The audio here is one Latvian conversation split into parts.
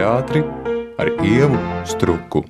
teātri ar ievu struku.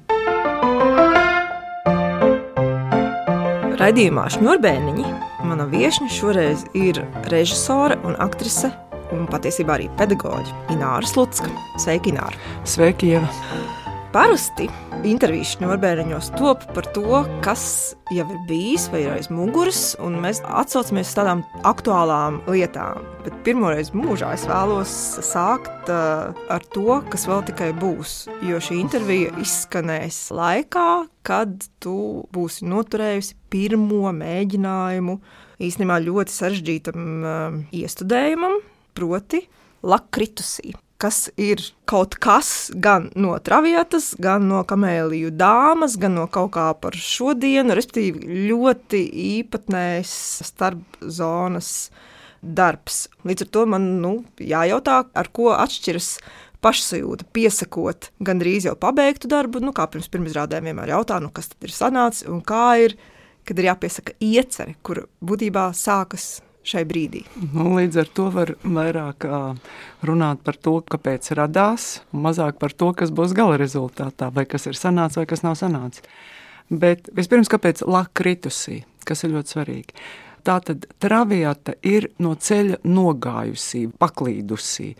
Raidījumā Šņurbēniņi mana viesne šoreiz ir režisore un aktrise un patiesībā arī pedagoģe Ināra Slutska. Sveika, Ināra! Sveiki, Ieva! Parasti intervijas Šņurbēniņos top par to, kas jau ir bijis vai ir aiz muguras, un mēs atsaucamies uz tādām aktuālām lietām. Bet pirmoreiz mūžā es vēlos sākt uh, ar to, kas vēl tikai būs. Jo šī intervija izskanēs laikā, kad tu būsi noturējusi pirmo mēģinājumu īstenībā ļoti sarežģītam uh, iestudējumam, proti, lakritusī kas ir kaut kas gan no travietas, gan no kamēliju dāmas, gan no kaut kā par šodienu, respektīvi ļoti īpatnējs starpzonas darbs. Līdz ar to man nu, jājautā, ar ko atšķiras pašsajūta, piesakot gandrīz jau pabeigtu darbu, nu, kā pirms pirmizrādēm vienmēr jautā, nu, kas tad ir sanācis un kā ir, kad ir jāpiesaka iecere, kur būtībā sākas šai brīdī. Nu, līdz ar to var vairāk runāt par to, kāpēc radās, un mazāk par to, kas būs gala rezultātā, vai kas ir sanācis vai kas nav sanācis. Bet vispirms, kāpēc lakritusī, kas ir ļoti svarīgi. Tā tad traviata ir no ceļa nogājusī, paklīdusī.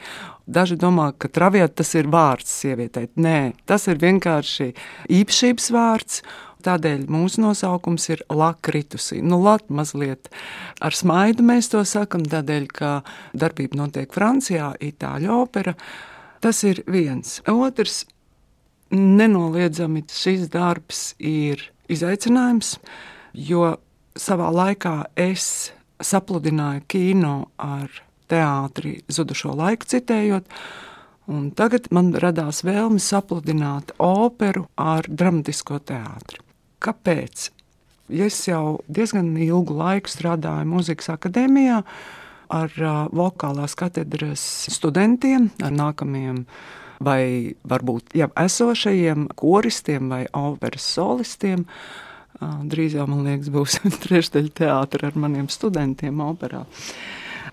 Daži domā, ka traviata tas ir vārds sievietei. Nē, tas ir vienkārši īpašības vārds. Tādēļ mūsu nosaukums ir lakritusī. Nu, lat mazliet ar smaidu mēs to sakam, tādēļ, ka darbība notiek Francijā, Itāļu opera. Tas ir viens. Otrs, nenoliedzami šis darbs ir izaicinājums, jo savā laikā es sapludināju kino ar teātri zudušo laiku citējot, un tagad man radās vēlme sapludināt operu ar dramatisko teātri. Kāpēc? Ja es jau diezgan ilgu laiku strādāju Mūzikas akadēmijā ar uh, vokālās katedras studentiem, ar nākamajiem vai varbūt jau esošajiem koristiem vai operas solistiem. Drīz jau, man liekas, būs trešdaļa teātris ar maniem studentiem operā.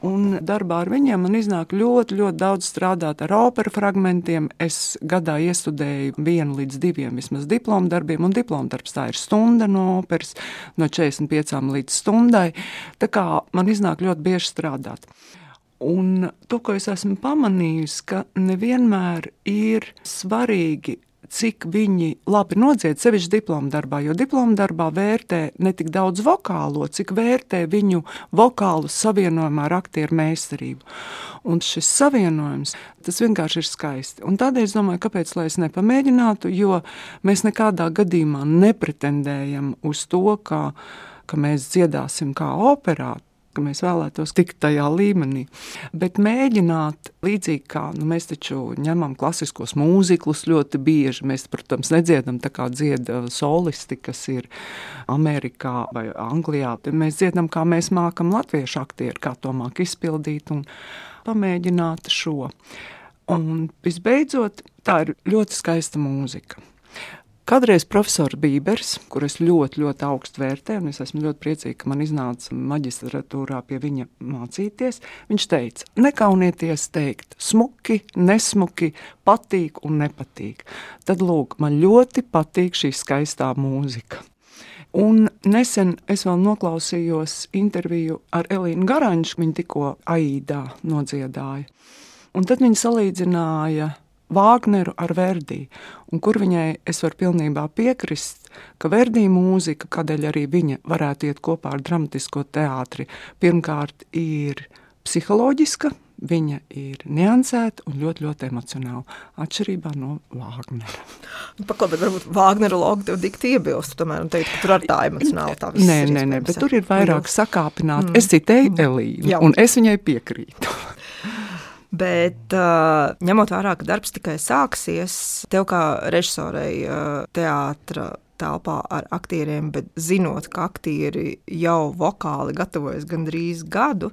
Un darbā ar viņiem man iznāk ļoti, ļoti daudz strādāt ar opera fragmentiem. Es gadā iestudēju vienu līdz diviem vismaz diplomu darbiem, un diplomu darbs tā ir stunda no operas, no 45 līdz stundai. Tā kā man iznāk ļoti bieži strādāt. Un to, ko es esmu pamanījusi, ka nevienmēr ir svarīgi cik viņi labi nodzied sevišķi diplomu darbā, jo diplomu darbā vērtē ne tik daudz vokālo, cik vērtē viņu vokālu savienojumā ar aktieru meistarību. Un šis savienojums, tas vienkārši ir skaisti. Un tādēļ es domāju, kāpēc lai es nepamēģinātu, jo mēs nekādā gadījumā nepretendējam uz to, ka, ka mēs dziedāsim kā operā ka mēs vēlētos tikt tajā līmenī. Bet mēģināt, līdzīgi kā nu, mēs taču ņemam klasiskos mūziklus ļoti bieži, mēs, protams, nedziedam tā kā dzieda solisti, kas ir Amerikā vai Anglijā. Mēs dziedam, kā mēs mākam latviešu aktieri, kā to māk izpildīt un pamēģināt šo. Un visbeidzot, tā ir ļoti skaista mūzika. Kādreiz profesors Bībers, kurus ļoti, ļoti augstu vērtēju, un es esmu ļoti priecīga, ka man iznāca maģistratūrā pie viņa mācīties, viņš teica, nekaunieties teikt, smuki, nesmuki, patīk un nepatīk. Tad, lūk, man ļoti patīk šī skaistā mūzika. Un nesen es vēl noklausījos interviju ar Elīnu Garanču, viņa tikko Aidā nodziedāja. Un tad viņa salīdzināja Vāgneru ar Verdī, un kur viņai es varu pilnībā piekrist, ka Verdī mūzika, kādēļ arī viņa varētu iet kopā ar dramatisko teātri, pirmkārt ir psiholoģiska, viņa ir niansēta un ļoti, ļoti emocionāla. Atšķirībā no Vāgnera. Nu, Paklausīt, varbūt Vāgnera logs tev dikti iebilst, tomēr, un teikt, ka tur ar tā emocionāli tā viss nē, nē, nē, bet tur ir vairāk sakāpināti. Mm. Es citēju mm. Elīnu, Jā. un es viņai piekrītu. Bet, uh, ņemot vērā, ka darbs tikai sāksies, tev kā režisorei uh, teātra telpā ar aktieriem, bet zinot, ka aktieri jau vokāli gatavojas gandrīz gadu.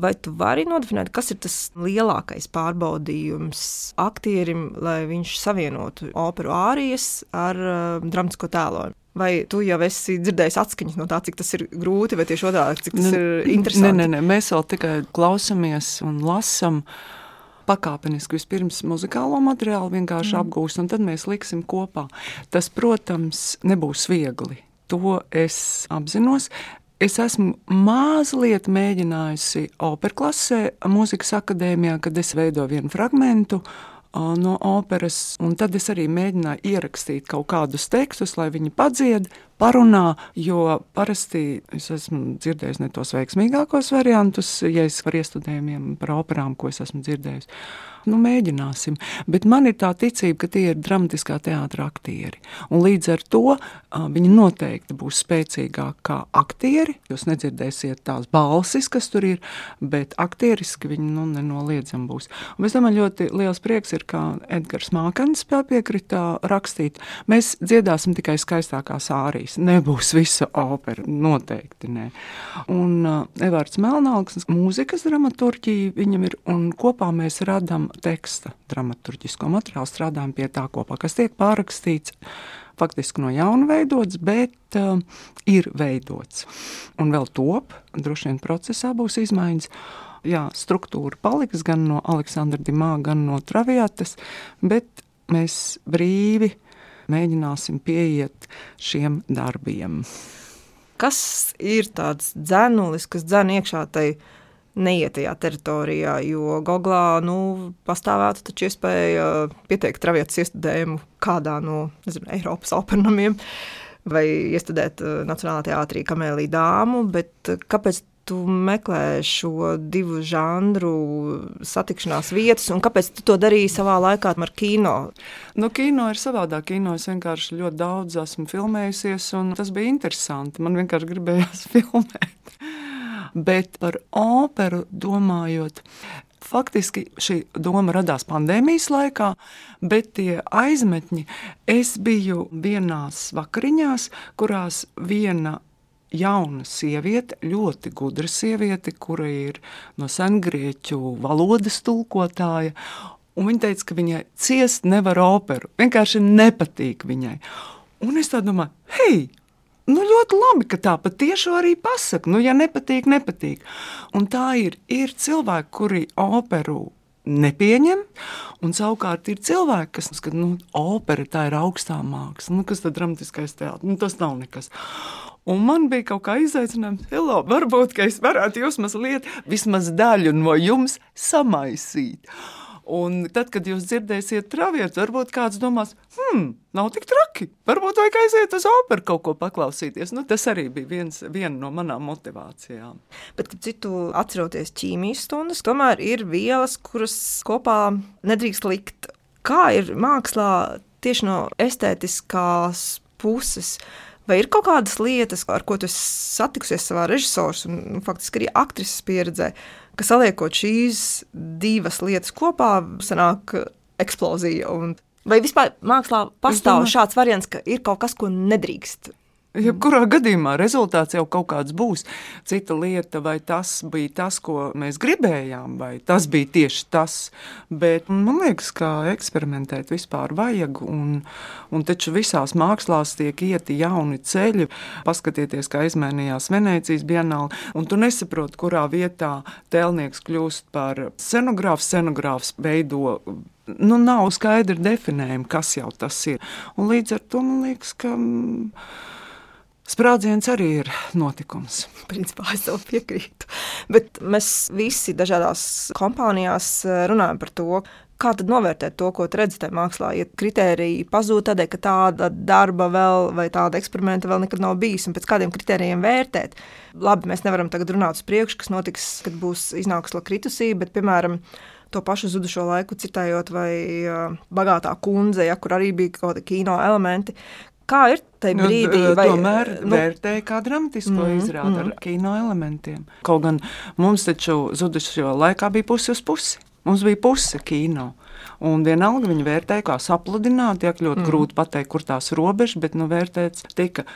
Vai tu vari nodefinēt, kas ir tas lielākais pārbaudījums aktierim, lai viņš savienotu operu ārijas ar uh, dramatisko tēlojumu? Vai tu jau esi dzirdējis atskaņas no tā, cik tas ir grūti, vai tieši otrādi, cik tas ne, ir interesanti? Nē, nē, nē, mēs vēl tikai klausamies un lasām. pakāpeniski vispirms muzikālo materiālu vienkārši mm. apgūst, un tad mēs liksim kopā. Tas, protams, nebūs viegli. To es apzinos. Es esmu mazliet mēģinājusi operklasē, mūzikas akadēmijā, kad es veidoju vienu fragment no operas, un tad es arī mēģināju ierakstīt kaut kādus tekstus, lai viņi padzied, parunā, jo parasti es esmu dzirdējis ne tos veiksmīgākos variantus, ja es par iestudējumiem, par operām, ko es esmu dzirdējis. Nu, mēģināsim. Bet man ir tā ticība, ka tie ir dramatiskā teātris aktieri. Un līdz ar to viņi noteikti būs spēcīgāki kā aktieri. Jūs nedzirdēsiet tās balsis, kas tur ir, bet aktieriski viņi nu, nenoliedzami būs. Un es domāju, ļoti liels prieks ir, ka Edgars Mākens piekrita rakstīt. Mēs dziedāsim tikai skaistākās ārijas. Nebūs visa opera, noteikti ne. Un uh, Evārds Melnāks, mūzikas dramaturģija viņam ir, un kopā mēs radām teksta dramaturgisko materiālu, strādājam pie tā kopā, kas tiek pārrakstīts. Faktiski no jauna veidots, bet uh, ir veidots. Un vēl top, droši vien procesā būs izmaiņas. Jā, struktūra paliks gan no Aleksandra Dimā, gan no Traviatas, bet mēs brīvi mēģināsim pieiet šiem darbiem. Kas ir tāds dzēnulis, kas dzēn iekšā tajā? neiet tajā teritorijā, jo Googlā nu, pastāvētu taču iespēja pieteikt travietas iestudējumu kādā no nezinu, Eiropas operamiem vai iestudēt uh, Nacionālajā teātrī Kamēlī dāmu, bet uh, kāpēc tu meklē šo divu žanru satikšanās vietas, un kāpēc tu to darīji savā laikā ar kino? Nu, kino ir savādāk. Kino es vienkārši ļoti daudz esmu filmējusies, un tas bija interesanti. Man vienkārši gribējās filmēt bet par operu domājot. Faktiski šī doma radās pandēmijas laikā, bet tie aizmetņi es biju vienās vakariņās, kurās viena jauna sieviete, ļoti gudra sieviete, kura ir no sengrieķu valodas tulkotāja. Viņa teica, ka viņai ciest nevar operu. Vienkārši nepatīk viņai. Un es domāju, hei, Nu, ļoti labi, ka tā patiešām arī pasaka. Nu, ja nepatīk, nepatīk. Un tā ir. Ir cilvēki, kuri operu nepieņem, un savukārt ir cilvēki, kas saka, nu, opera tā ir augstā māksla. Nu, kas tad dramatiskais teātris? Nu, tas nav nekas. Un man bija kaut kā izaicinājums, hello, varbūt es varētu jūs mazliet, vismaz daļu no jums samaisīt. Un tad, kad jūs dzirdēsiet travietu, varbūt kāds domās, hmm, nav tik traki. Varbūt vajag aiziet uz operu kaut ko paklausīties. Nu, tas arī bija viens, viena no manām motivācijām. Bet, citu atceroties ķīmijas stundas, tomēr ir vielas, kuras kopā nedrīkst likt. Kā ir mākslā tieši no estētiskās puses? Vai ir kaut kādas lietas, ar ko tu satikusies savā režisors un nu, faktiski arī aktrises pieredzē, ka saliekot šīs divas lietas kopā, sanāk eksplozija. Un vai vispār mākslā pastāv domāju, šāds variants, ka ir kaut kas, ko nedrīkst Jebkurā gadījumā rezultāts jau kaut kāds būs. Cita lieta, vai tas bija tas, ko mēs gribējām, vai tas bija tieši tas. Bet man liekas, ka eksperimentēt vispār vajag. Un, un taču visās mākslās tiek ieti jauni ceļi. Paskatieties, kā izmainījās Venecijas bienāla. Un tu nesaproti, kurā vietā tēlnieks kļūst par scenogrāfu. Scenogrāfs veido nu, nav skaidri definējumi, kas jau tas ir. Un līdz ar to man liekas, ka Sprādziens arī ir notikums. Principā es tev piekrītu. Bet mēs visi dažādās kompānijās eh, runājam par to, kā tad novērtēt to, ko redz tajā mākslā. Ja kritēriji pazūd tādēļ, ka tāda darba vēl vai tāda eksperimenta vēl nekad nav bijis, un pēc kādiem kritērijiem vērtēt. Labi, mēs nevaram tagad runāt uz priekšu, kas notiks, kad būs iznākusi lakritusī, bet, piemēram, to pašu zudušo laiku citējot, vai uh, bagātā kundze, ja, kur arī bija kaut kādi kino elementi, Kā ir tajā nu, brīdī? Nu, vai, tomēr nu, vērtēja kā dramatisko mm, izrādi mm. ar kino elementiem. Kaut gan mums taču zudušajā laikā bija pusi uz pusi. Mums bija puse kino. Un vienalga viņi vērtēja kā sapludināti, ja ļoti mm. grūti pateikt, kur tās robežas, bet nu vērtēts tika.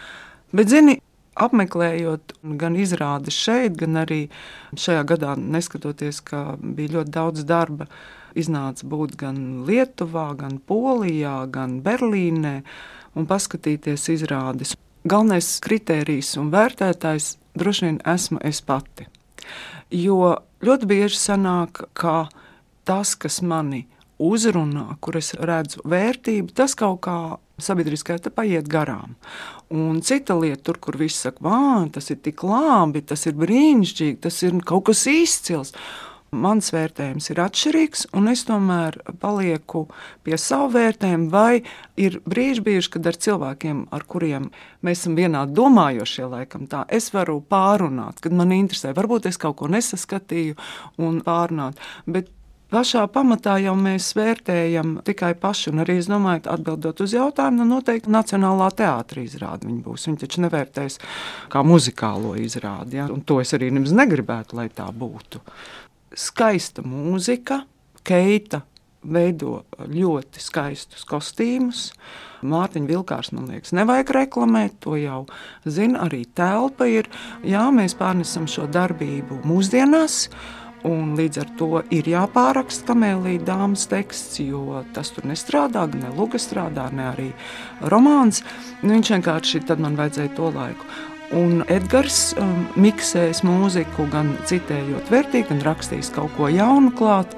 Bet, zini, apmeklējot gan izrādes šeit, gan arī šajā gadā, neskatoties, ka bija ļoti daudz darba, iznāca būt gan Lietuvā, gan Polijā, gan Berlīnē un paskatīties izrādes. Galvenais kritērijs un vērtētājs droši vien esmu es pati. Jo ļoti bieži sanāk, ka tas, kas mani uzrunā, kur es redzu vērtību, tas kaut kā sabiedriskā te paiet garām. Un cita lieta, tur, kur viss saka, vā, tas ir tik labi, tas ir brīnišķīgi, tas ir kaut kas izcils. Mans vērtējums ir atšķirīgs, un es tomēr palieku pie sava vērtējuma. Vai ir brīži, bijuši, kad ar cilvēkiem, ar kuriem mēs esam vienādi domājošie, laikam tā, es varu pārunāt, kad man interesē. Varbūt es kaut ko nesaskatīju un pārunāt. Bet Pašā pamatā jau mēs vērtējam tikai paši, un arī es domāju, atbildot uz jautājumu, nu noteikti Nacionālā teātris izrāde viņa būs. Viņa taču nevērtēs kā muzikālo izrādi, ja? un to es arī nemaz negribētu, lai tā būtu. Skaista mūzika, keita veido ļoti skaistus kostīmus. Mārtiņa Vilkārs, man liekas, nevajag reklamēt, to jau zina. Arī telpa ir. Jā, mēs pārnesam šo darbību mūsdienās. Un līdz ar to ir jāpāraksta kamēlīja dāmas teksts, jo tas tur nestrādā, ne luga strādā, ne arī romāns. Nu, viņš vienkārši tad man vajadzēja to laiku. Un Edgars um, miksēs mūziku, gan citējot vērtīgi, gan rakstīs kaut ko jaunu klāt.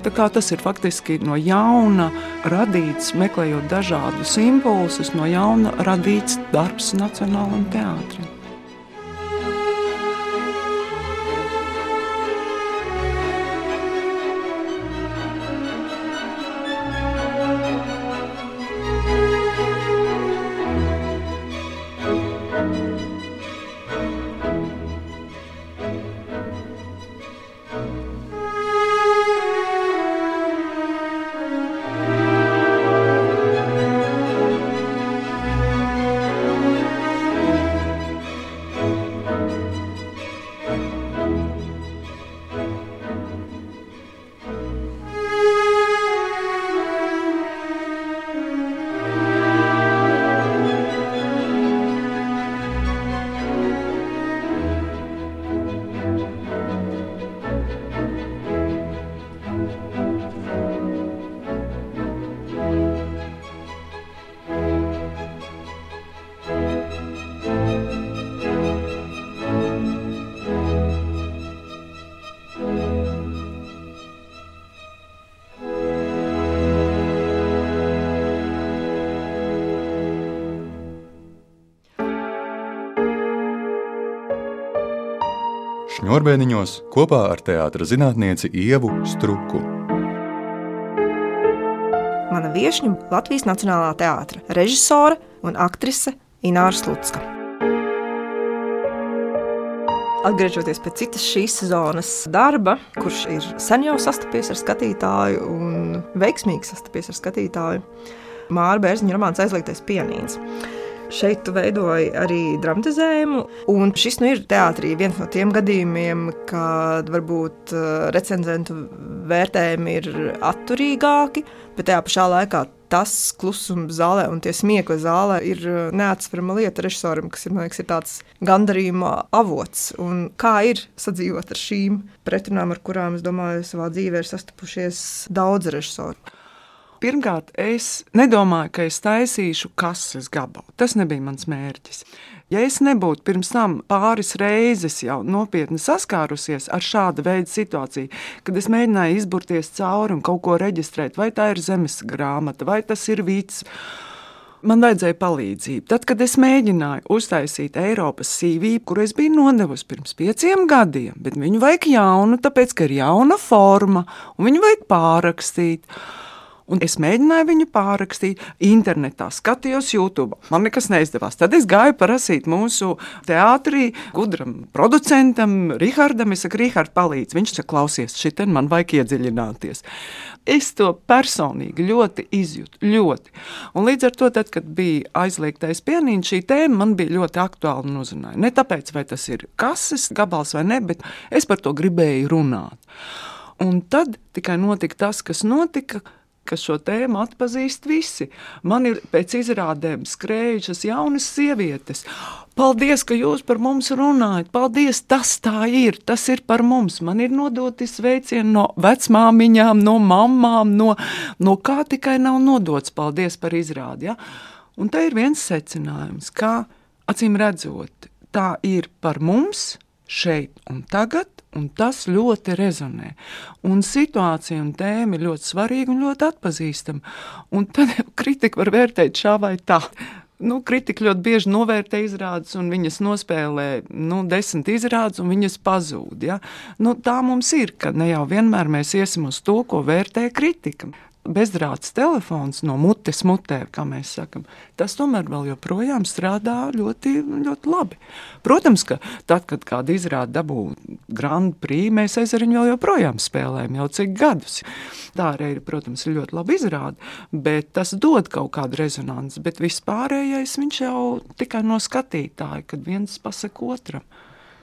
Tas ir faktiski no jauna radīts, meklējot dažādus impulsus, no jauna radīts darbs Nacionālajam teātrim. Šņurbēniņos kopā ar teātras zinātnieci Ievu Struku. Mana viesņa Latvijas Nacionālā teātra režisore un aktrise Ināra Slutska. Atgriežoties pie citas šīs sezonas darba, kurš ir sen jau sastapies ar skatītāju un veiksmīgi sastapies ar skatītāju, Māra Bērziņa romāns aizliegtais pianīns. Šeit tu veidoji arī dramatizējumu, un šis nu ir teātrī viens no tiem gadījumiem, kad varbūt uh, recenzentu vērtējumi ir atturīgāki, bet tajā pašā laikā tas klusums zālē un tie smiekli zālē ir uh, neatsverama lieta režisoram, kas ir, liekas, ir tāds gandarījuma avots. Un kā ir sadzīvot ar šīm pretrunām, ar kurām, es domāju, savā dzīvē ir sastapušies daudz režisoru? Pirmkārt, es nedomāju, ka es taisīšu kases gabalu. Tas nebija mans mērķis. Ja es nebūtu pirms tam pāris reizes jau nopietni saskārusies ar šādu veidu situāciju, kad es mēģināju izburties cauri un kaut ko reģistrēt, vai tā ir zemes grāmata, vai tas ir vīts. Man vajadzēja palīdzību. Tad, kad es mēģināju uztaisīt Eiropas CV, kur es biju nodevusi pirms pieciem gadiem, bet viņu vajag jaunu, tāpēc, ka ir jauna forma, un viņu vajag pārrakstīt. Un es mēģināju viņu pārrakstīt internetā, skatījos YouTube. Man nekas neizdevās. Tad es gāju prasīt mūsu teātrī, gudram producentam, Rihardam. Es saku, Rihard, palīdzi. Viņš saka, klausies, šitien man vajag iedziļināties. Es to personīgi ļoti izjūtu. Ļoti. Un līdz ar to, tad, kad bija aizliegtais pienīns, šī tēma man bija ļoti aktuāla un uzrunāja. Ne tāpēc, vai tas ir kases gabals vai ne, bet es par to gribēju runāt. Un tad tikai notika tas, kas notika ka šo tēmu atpazīst visi. Man ir pēc izrādēm skrējušas jaunas sievietes. Paldies, ka jūs par mums runājat. Paldies, tas tā ir. Tas ir par mums. Man ir nodoti sveicieni no vecmāmiņām, no mamām, no, no kā tikai nav nodots. Paldies par izrādi. Ja? Un te ir viens secinājums, kā acīm redzot, tā ir par mums šeit un tagad, un tas ļoti rezonē. Un situācija un tēma ir ļoti svarīga un ļoti atpazīstama. Un tad kritika var vērtēt šā vai tā. Nu, kritika ļoti bieži novērtē izrādes, un viņas nospēlē nu, desmit izrādes, un viņas pazūd. Ja? Nu, tā mums ir, ka ne jau vienmēr mēs iesim uz to, ko vērtē kritika bezdrāts telefons no mutes mutē, kā mēs sakām, tas tomēr vēl joprojām strādā ļoti, ļoti labi. Protams, ka tad, kad kāda izrāda dabū Grand Prix, mēs viņu vēl joprojām spēlējam jau cik gadus. Tā arī, protams, ir ļoti labi izrāda, bet tas dod kaut kādu rezonanci, bet vispārējais viņš jau tikai no skatītāja, kad viens pasaka otram.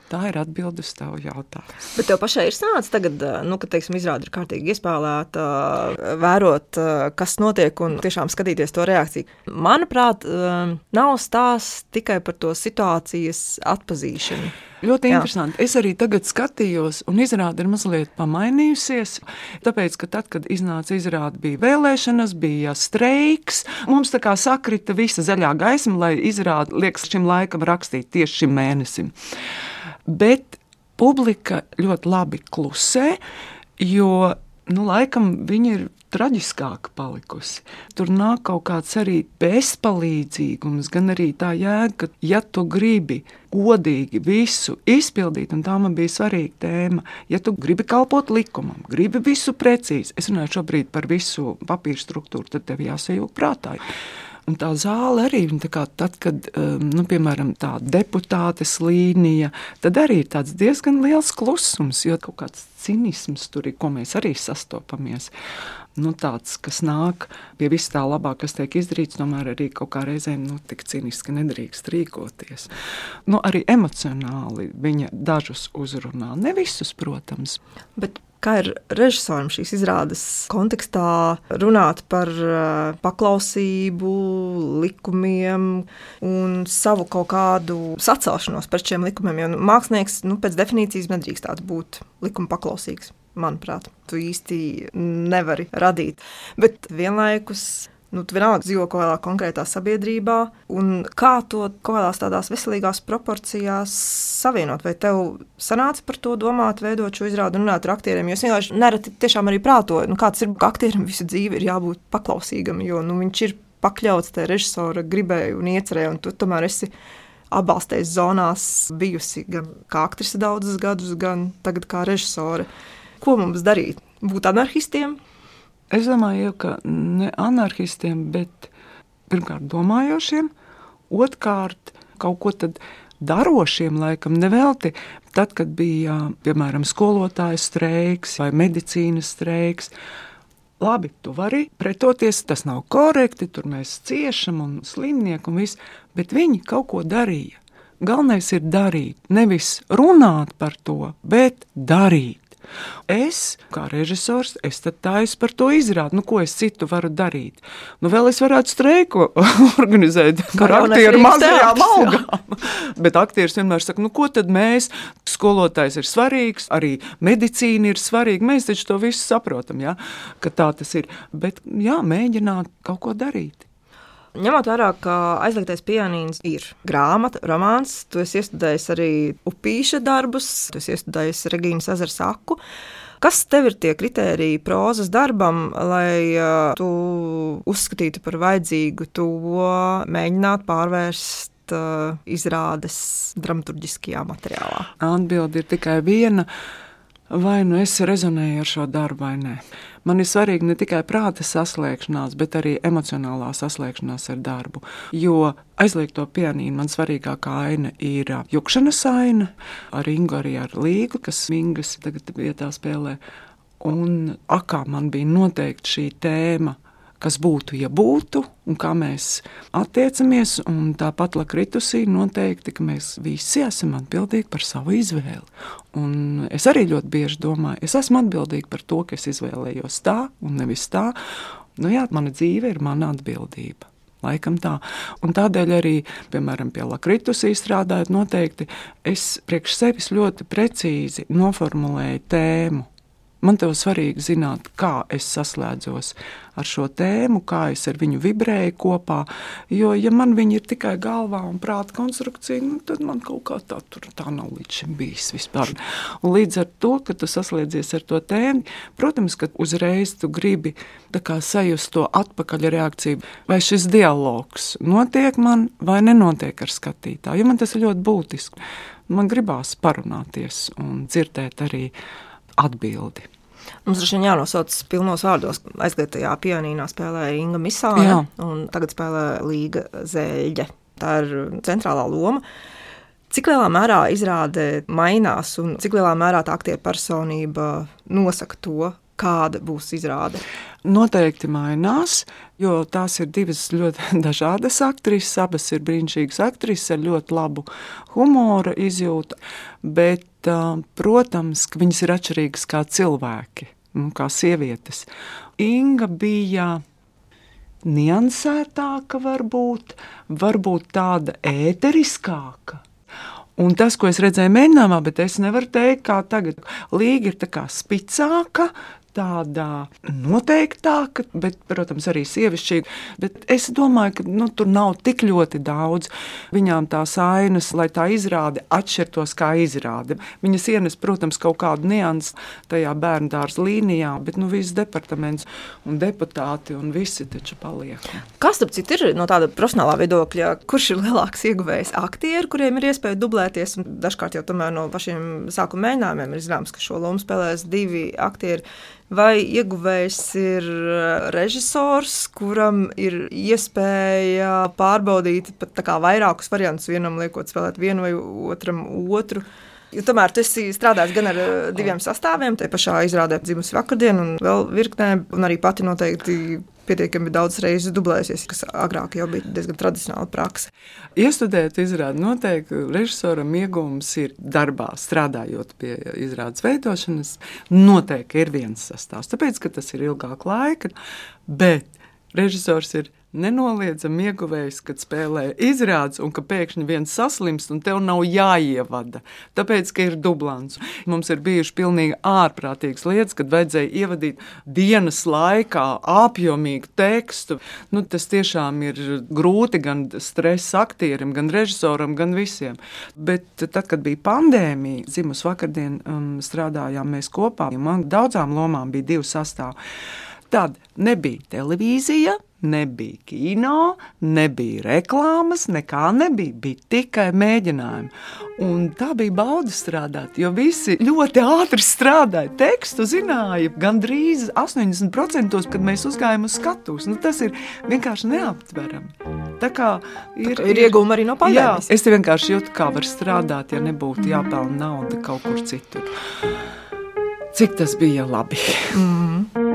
Tā ir atbilde uz tavu jautājumu. Bet tev pašai ir sanācis tagad, nu, kad teiksim, izrāda ir kārtīgi iespēlēta, vērot, kas notiek un tiešām skatīties to reakciju. Manuprāt, nav stāsts tikai par to situācijas atpazīšanu. Ļoti interesanti. Jā. Es arī tagad skatījos, un izrāde ir mazliet pamainījusies. Tāpēc, ka tad, kad iznāca izrāde, bija vēlēšanas, bija streiks. Mums tā kā sakrita visa zaļā gaisma, lai izrāde liekas šim laikam rakstīt tieši šim mēnesim bet publika ļoti labi klusē, jo nu, laikam viņi ir traģiskāka palikusi. Tur nāk kaut kāds arī bezpalīdzīgums, gan arī tā jēga, ka, ja tu gribi godīgi visu izpildīt, un tā man bija svarīga tēma, ja tu gribi kalpot likumam, gribi visu precīzi, es runāju šobrīd par visu papīra struktūru, tad tev jāsajūt prātā. Un tā zāle arī, kā, tad, kad um, nu, piemēram tā deputātes līnija, tad arī ir diezgan liels klusums, jo kaut kāds cinisms tur ir, ko mēs arī sastopamies. Nu, tāds, kas nāk pie vis tā labā, kas tiek izdarīts, tomēr arī kaut kā reizēm nu, tik ciniski nedrīkst rīkoties. Nu, arī emocionāli viņa dažus uzrunā, ne visus, protams. Bet Kā ir režisoram šīs izrādes kontekstā runāt par paklausību, likumiem un savu kaut kādu sacelšanos par šiem likumiem? Jo nu, mākslinieks nu, pēc definīcijas nedrīkst būt likuma paklausīgs. Manuprāt, tu īsti nevari radīt. Bet vienlaikus Nu, tu vienalga dzīvo kaut kādā konkrētā sabiedrībā, un kā to kaut kādās tādās veselīgās proporcijās savienot. Vai tev sanāca par to domāt, veidot šo izrādi un runāt ar aktieriem? Jo es vienkārši nereti tiešām arī prātoju, nu, kāds ir aktierim visu dzīvi ir jābūt paklausīgam, jo nu, viņš ir pakļauts tajā režisora gribēju un iecerēju, un tu tomēr esi atbalstējis zonās bijusi gan kā aktrise daudzus gadus, gan tagad kā režisore. Ko mums darīt? Būt anarchistiem? Es domāju, ka ne anarchistiem, bet pirmkārt domājošiem, otrkārt kaut ko darošiem, laikam nevelti. Tad, kad bija piemēram skolotāju streiks vai medicīnas streiks, labi, tu vari pretoties, tas nav korekti, tur mēs ciešam un slimnieki un viss, bet viņi kaut ko darīja. Galvenais ir darīt, nevis runāt par to, bet darīt. Es, kā režisors, es taisu par to izrādi. Nu, ko es citu varu darīt? Nu, vēl es varētu streiku organizēt ar aktieru mazajām algām. Bet aktieris vienmēr saka, nu, ko tad mēs, skolotājs ir svarīgs, arī medicīna ir svarīga. Mēs taču to visu saprotam, ja? ka tā tas ir. Bet jā, mēģināt kaut ko darīt. Ņemot vērā, ka aizliegtais pianīns ir grāmata, romāns, tu esi iestudējis arī upīša darbus, tu esi iestudējis Regīnas ezera saku. Kas tev ir tie kriteriji prozas darbam, lai uh, tu uzskatītu par vajadzīgu to mēģināt pārvērst uh, izrādes dramaturgiskajā materiālā? Atbilde ir tikai viena. Vai nu es rezonēju ar šo darbu, vai nē. Man ir svarīgi ne tikai prāta saslēgšanās, bet arī emocionālā saslēgšanās ar darbu. Jo aizliegto pianīnu man svarīgākā aina ir jukšanas aina, ar Ingu arī ar līgu, kas Mingas tagad vietā spēlē. Un akā man bija noteikti šī tēma kas būtu, ja būtu, un kā mēs attiecamies. Tāpat Lakritusī noteikti, ka mēs visi esam atbildīgi par savu izvēli. Un es arī ļoti bieži domāju, es esmu atbildīga par to, ka es izvēlējos tā un nevis tā. Nu, jā, mana dzīve ir mana atbildība. Laikam tā. Un tādēļ arī, piemēram, pie Lakritus izstrādājot, noteikti es priekš sevis ļoti precīzi noformulēju tēmu Man te svarīgi zināt, kā es saslēdzos ar šo tēmu, kā es ar viņu vibrēju kopā. Jo, ja man viņi ir tikai galvā un prāta konstrukcija, nu, tad man kaut kā tā, tur, tā nav līdz šim bijis vispār. Un līdz ar to, ka tu saslēdzies ar to tēmu, protams, ka uzreiz tu gribi sajust to atpakaļreakciju, vai šis dialogs notiek man vai nenotiek ar skatītāju. Jo man tas ir ļoti būtiski. Man gribās parunāties un dzirdēt arī atbildi. Mums vien jānosauc pilnos vārdos. Aizgātajā pianīnā spēlēja Inga Misāne, un tagad spēlē Līga Zēļģe. Tā ir centrālā loma. Cik lielā mērā izrāde mainās, un cik lielā mērā tā aktieru personība nosaka to, kāda būs izrāde? Noteikti mainās, jo tās ir divas ļoti dažādas aktrises. Abas ir brīnišķīgas aktrises ar ļoti labu humora izjūtu, bet, protams, ka viņas ir atšķirīgas kā cilvēki, kā sievietes. Inga bija niansētāka, varbūt, varbūt tāda ēteriskāka. Un tas, ko es redzēju mēģinājumā, bet es nevaru teikt, kā tagad. Līga ir tā kā spicāka, tāda noteiktāka, bet, protams, arī sievišķīga. Bet es domāju, ka nu, tur nav tik ļoti daudz viņām tās ainas, lai tā izrāde atšķirtos kā izrāde. Viņas ienes, protams, kaut kādu niansu tajā bērnu dārza līnijā, bet nu, viss departaments un deputāti un visi taču paliek. Kas tad ir no tāda profesionālā viedokļa, kurš ir lielāks ieguvējs? Aktieri, kuriem ir iespēja dublēties, un dažkārt jau tomēr no pašiem sākuma mēģinājumiem ir zināms, ka šo lomu spēlēs divi aktieri vai ieguvējs ir eh, režisors, kuram ir iespēja pārbaudīt pat vairākus variantus, vienam liekot spēlēt vienu vai otram otru. Jo tomēr tu esi strādājis gan ar eh, diviem sastāviem, te pašā izrādē dzimusi vakardien, un vēl virknē, un arī pati noteikti pietiekami daudz reizes dublējusies, kas agrāk jau bija diezgan tradicionāla praksa. Iestudēt izrādi noteikti režisoram iegūms ir darbā, strādājot pie izrādes veidošanas. Noteikti ir viens sastāvs, tāpēc, ka tas ir ilgāk laika, bet režisors ir nenoliedzami ieguvējis, kad spēlē izrādes, un ka pēkšņi viens saslimst, un tev nav jāievada. Tāpēc, ka ir dublants. Mums ir bijušas pilnīgi ārprātīgas lietas, kad vajadzēja ievadīt dienas laikā apjomīgu tekstu. Nu, tas tiešām ir grūti gan stresa aktierim, gan režisoram, gan visiem. Bet tad, kad bija pandēmija, dzimus vakardien um, strādājām mēs kopā, man daudzām lomām bija divi sastāvdi. Tad nebija televīzija, nebija kino, nebija reklāmas, nekā nebija. Bija tikai mēģinājumi. Un tā bija bauda strādāt, jo visi ļoti ātri strādāja. Tekstu zināja gandrīz 80%, kad mēs uzgājām uz skatuves. Nu, tas ir vienkārši neaptverami. Tā kā ir, tā kā ir iegūmi arī no. Jā, es vienkārši jūtu, kā var strādāt, ja nebūtu jāpelna nauda kaut kur citur. Cik tas bija labi. Mm.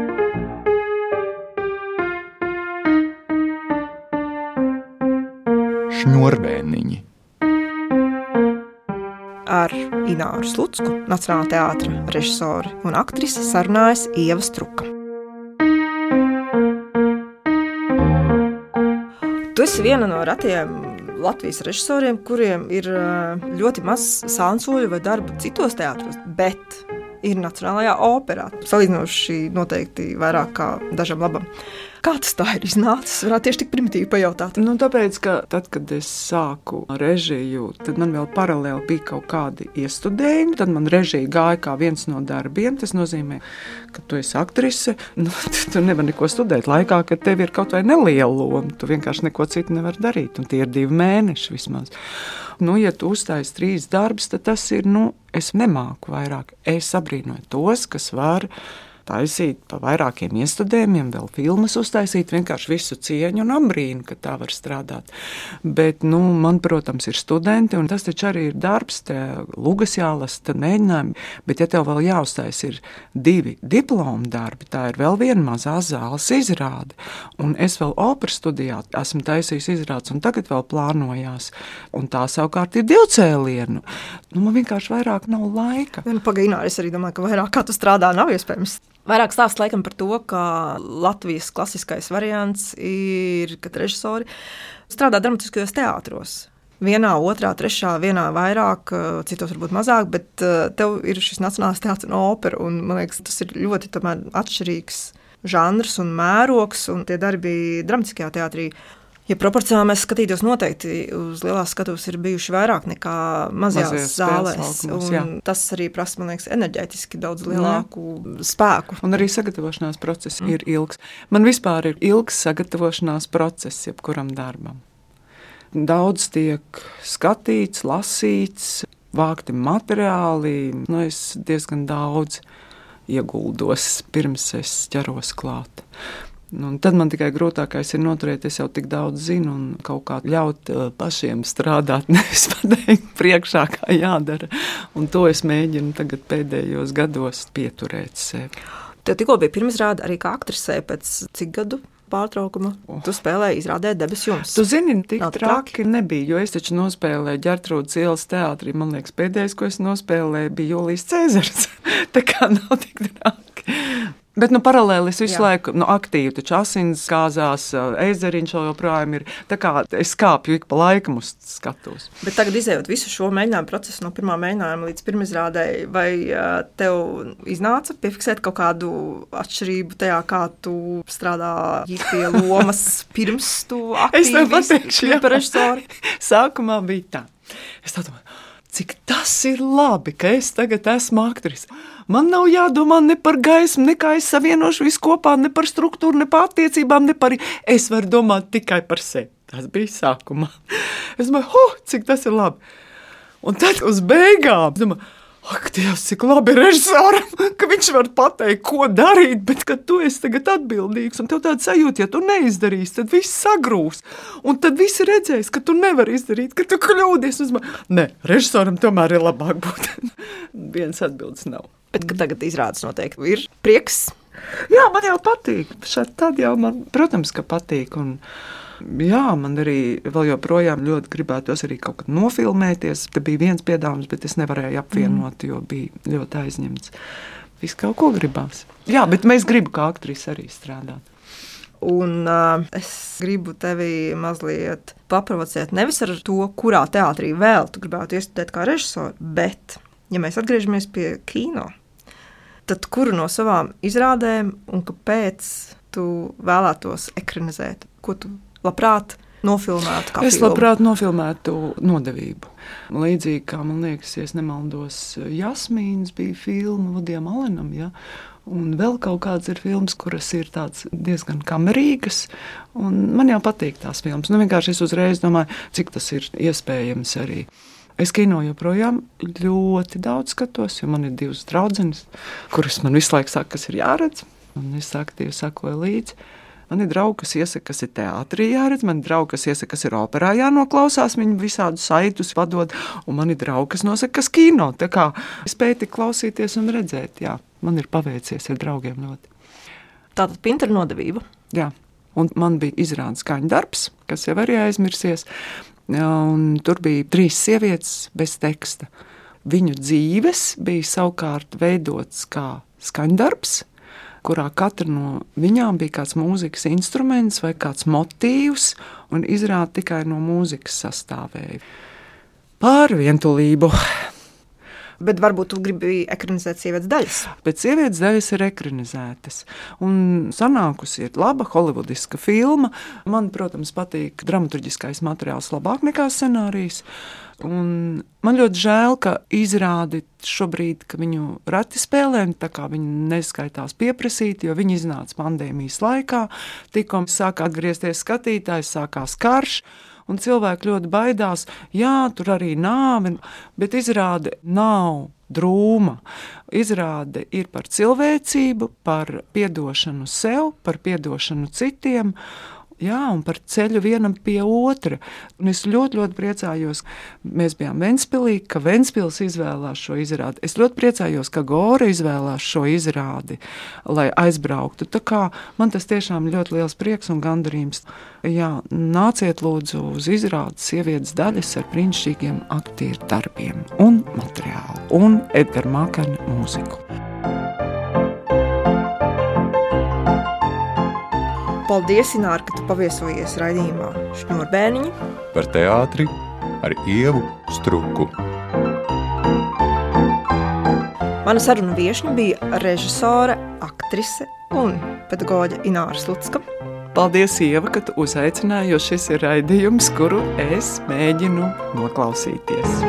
Šņurbēniņi. Ar Ināru Slutsku, Nacionālā teātra režisori un aktrise sarunājas Ieva Struka. Tu esi viena no retajiem Latvijas režisoriem, kuriem ir eh, ļoti maz sānsoļu vai darbu citos teātros, bet ir Nacionālajā operā. Salīdzinoši noteikti vairāk kā dažam labam. Kā tas tā ir iznācis? Varētu tieši tik primitīvi pajautāt. Nu, tāpēc, ka tad, kad es sāku režiju, tad man vēl paralēli bija kaut kādi iestudējumi. Tad man režija gāja kā viens no darbiem. Tas nozīmē, ka tu esi aktrise. Nu, tu nevari neko studēt laikā, kad tev ir kaut vai neliela loma. Tu vienkārši neko citu nevari darīt. Un tie ir divi mēneši vismaz. Nu, ja tu uzstājies trīs darbus, tad tas ir, nu, es nemāku vairāk. Es abrīnoju tos, kas var taisīt pa vairākiem iestudējumiem, vēl filmas uztaisīt, vienkārši visu cieņu un ambrīnu, ka tā var strādāt. Bet, nu, man, protams, ir studenti, un tas taču arī ir darbs, te lugas jālasa, tad mēģinājumi, bet ja tev vēl jāuztais ir divi diplomu darbi, tā ir vēl viena mazā zāles izrāde, un es vēl operas studijā esmu taisījis izrādes, un tagad vēl plānojās, un tā savukārt ir divcēlienu. Nu, man vienkārši vairāk nav laika. Nu, Pagaidām, es arī domāju, ka vairāk kā tu strādā, nav iespējams. Vairāk stāst laikam par to, ka Latvijas klasiskais variants ir, kad režisori strādā dramatiskajos teātros. vienā, otrā, trešā, vienā vairāk, citos varbūt mazāk, bet tev ir šis nacionālais teātris un opera. Un, man liekas, tas ir ļoti atšķirīgs žanrs un mērogs, un tie darbi dramatiskajā teātrī. Ja proporcionāli mēs skatītos, noteikti uz lielās skatuves ir bijuši vairāk nekā mazajās Mazajās zālēs. jā. un Tas arī prasa, man liekas, enerģētiski daudz lielāku spēku. Un arī sagatavošanās process mm. ir ilgs. Man vispār ir ilgs sagatavošanās process jebkuram darbam. Daudz tiek skatīts, lasīts, vākti materiāli. Nu, es diezgan daudz ieguldos pirms es ķeros klāt. Nu, un tad man tikai grūtākais ir noturēt, es jau tik daudz zinu, un kaut kā ļaut uh, pašiem strādāt, nevis pateikt priekšā, kā jādara. Un to es mēģinu tagad pēdējos gados pieturēt sevi. Tev tikko bija pirmizrāde arī kā aktrisē pēc cik gadu pārtraukuma. Tu spēlēji izrādē debesu jums. Tu zini, tik Nav tik traki nebija, jo es taču nospēlēju ģērtrūdas ielas teātrī. Man liekas, pēdējais, ko es nospēlēju, bija Jūlijas Cēzars. Tā kā nav tik traki. Bet nu, paralēli es visu Jā. laiku nu, aktīvi, taču asins kāzās, ezeriņš vēl joprojām ir. Tā kā es kāpju ik pa laikam uz skatos. Bet tagad, izējot visu šo mēģinājumu procesu no pirmā mēģinājuma līdz pirmizrādēji, vai ā, tev iznāca piefiksēt kaut kādu atšķirību tajā, kā tu strādāji pie lomas pirms tu Es tev aktīvi pateikšu, par režisoru? Sākumā bija tā. Es tā domāju, cik tas ir labi, ka es tagad esmu aktrise. Man nav jādomā ne par gaismu, ne kā es savienošu visu kopā, ne par struktūru, ne par attiecībām, ne par. Es varu domāt tikai par sevi. Tas bija sākumā. Es domāju, huh, cik tas ir labi. Un tad uz beigām. Domāju, Ak, Dievs, cik labi ir režisoram, ka viņš var pateikt, ko darīt, bet ka tu esi tagad atbildīgs un tev tāda sajūta, ja tu neizdarīsi, tad viss sagrūs. Un tad visi redzēs, ka tu nevari izdarīt, ka tu kļūdies. Domāju, Nē, režisoram tomēr ir labāk būt. Viens atbildes nav. Bet tagad izrādes noteikti ir prieks. Jā, man jau patīk. Šad tad jau man, protams, ka patīk. Un, jā, man arī vēl joprojām ļoti gribētos arī kaut kad nofilmēties. Te bija viens piedāvājums, bet es nevarēju apvienot, mm. jo bija ļoti aizņemts. Viss kaut ko gribās. Jā, bet mēs gribam kā aktrise arī strādāt. Un uh, es gribu tevi mazliet paprovocēt nevis ar to, kurā teātrī vēl tu gribētu iestudēt kā režisors, bet, ja mēs atgriežamies pie kino, tad kuru no savām izrādēm un kāpēc tu vēlētos ekranizēt? Ko tu labprāt nofilmētu? Es filmu? labprāt nofilmētu nodevību. Līdzīgi kā man liekas, ja es nemaldos, Jasmīns bija filma Ludijam Alenam. Ja? Un vēl kaut kādas ir filmas, kuras ir diezgan kamerīgas. Man jau patīk tās filmas. Nu, vienkārši es uzreiz domāju, cik tas ir iespējams arī. Es kino joprojām ļoti daudz skatos, jo man ir divas draudzenes, kuras man visu laiku saka, kas ir jāredz. Un es aktīvi sakoju līdzi. Man ir draugi, kas iesaka, kas ir teātrī jāredz, man ir draugi, kas iesaka, kas ir operā jānoklausās, viņi visādi saitus vadot, un man ir draugi, kas nosaka, kas kino. Tā kā es spēju tik klausīties un redzēt, jā, man ir paveicies ar draugiem ļoti. Tātad pintra nodevība. Jā. Un man bija izrādes skaņu darbs, kas jau arī aizmirsies. Un Tur bija trīs sievietes bez teksta. Viņu dzīves bija savukārt veidotas kā skaņdarbs, kurā katra no viņām bija kāds mūzikas instruments vai kāds motīvs, un izrāda tikai no mūzikas sastāvēja. Par vientulību. Bet varbūt tu gribi ekranizēt sievietes daļas. Bet sievietes daļas ir ekranizētas. Un sanākusi ir laba holivudiska filma. Man, protams, patīk dramaturgiskais materiāls labāk nekā scenārijs. Un man ļoti žēl, ka izrādi šobrīd, ka viņu reti spēlē, tā kā viņi neskaitās pieprasīt, jo viņi iznāca pandēmijas laikā. Tikko sāk atgriezties skatītājs, sākās karš. Un cilvēki ļoti baidās, jā, tur arī nāve, bet izrāde nav drūma. Izrāde ir par cilvēcību, par atdošanu sev, par atdošanu citiem. Jā, un par ceļu vienam pie otra. Un es ļoti, ļoti priecājos, mēs bijām Ventspīlī, ka Ventspils izvēlējās šo izrādi. Es ļoti priecājos, ka Gora izvēlējās šo izrādi, lai aizbrauktu. Tā kā man tas tiešām ļoti liels prieks un gandarījums. Jā, nāciet lūdzu uz izrādes sievietes daļas ar brīnišķīgiem aktieru darbiem un materiālu un Edgara Mākana mūziku. Paldies, Ināra, ka tu paviesojies raidījumā Šņurbēniņa. par teātri ar Ievu Struku. Mana saruna viesne bija režisore, aktrise un pedagoģe Ināra Slutska. Paldies, Ieva, ka tu uzaicināji, jo šis ir raidījums, kuru es mēģinu noklausīties.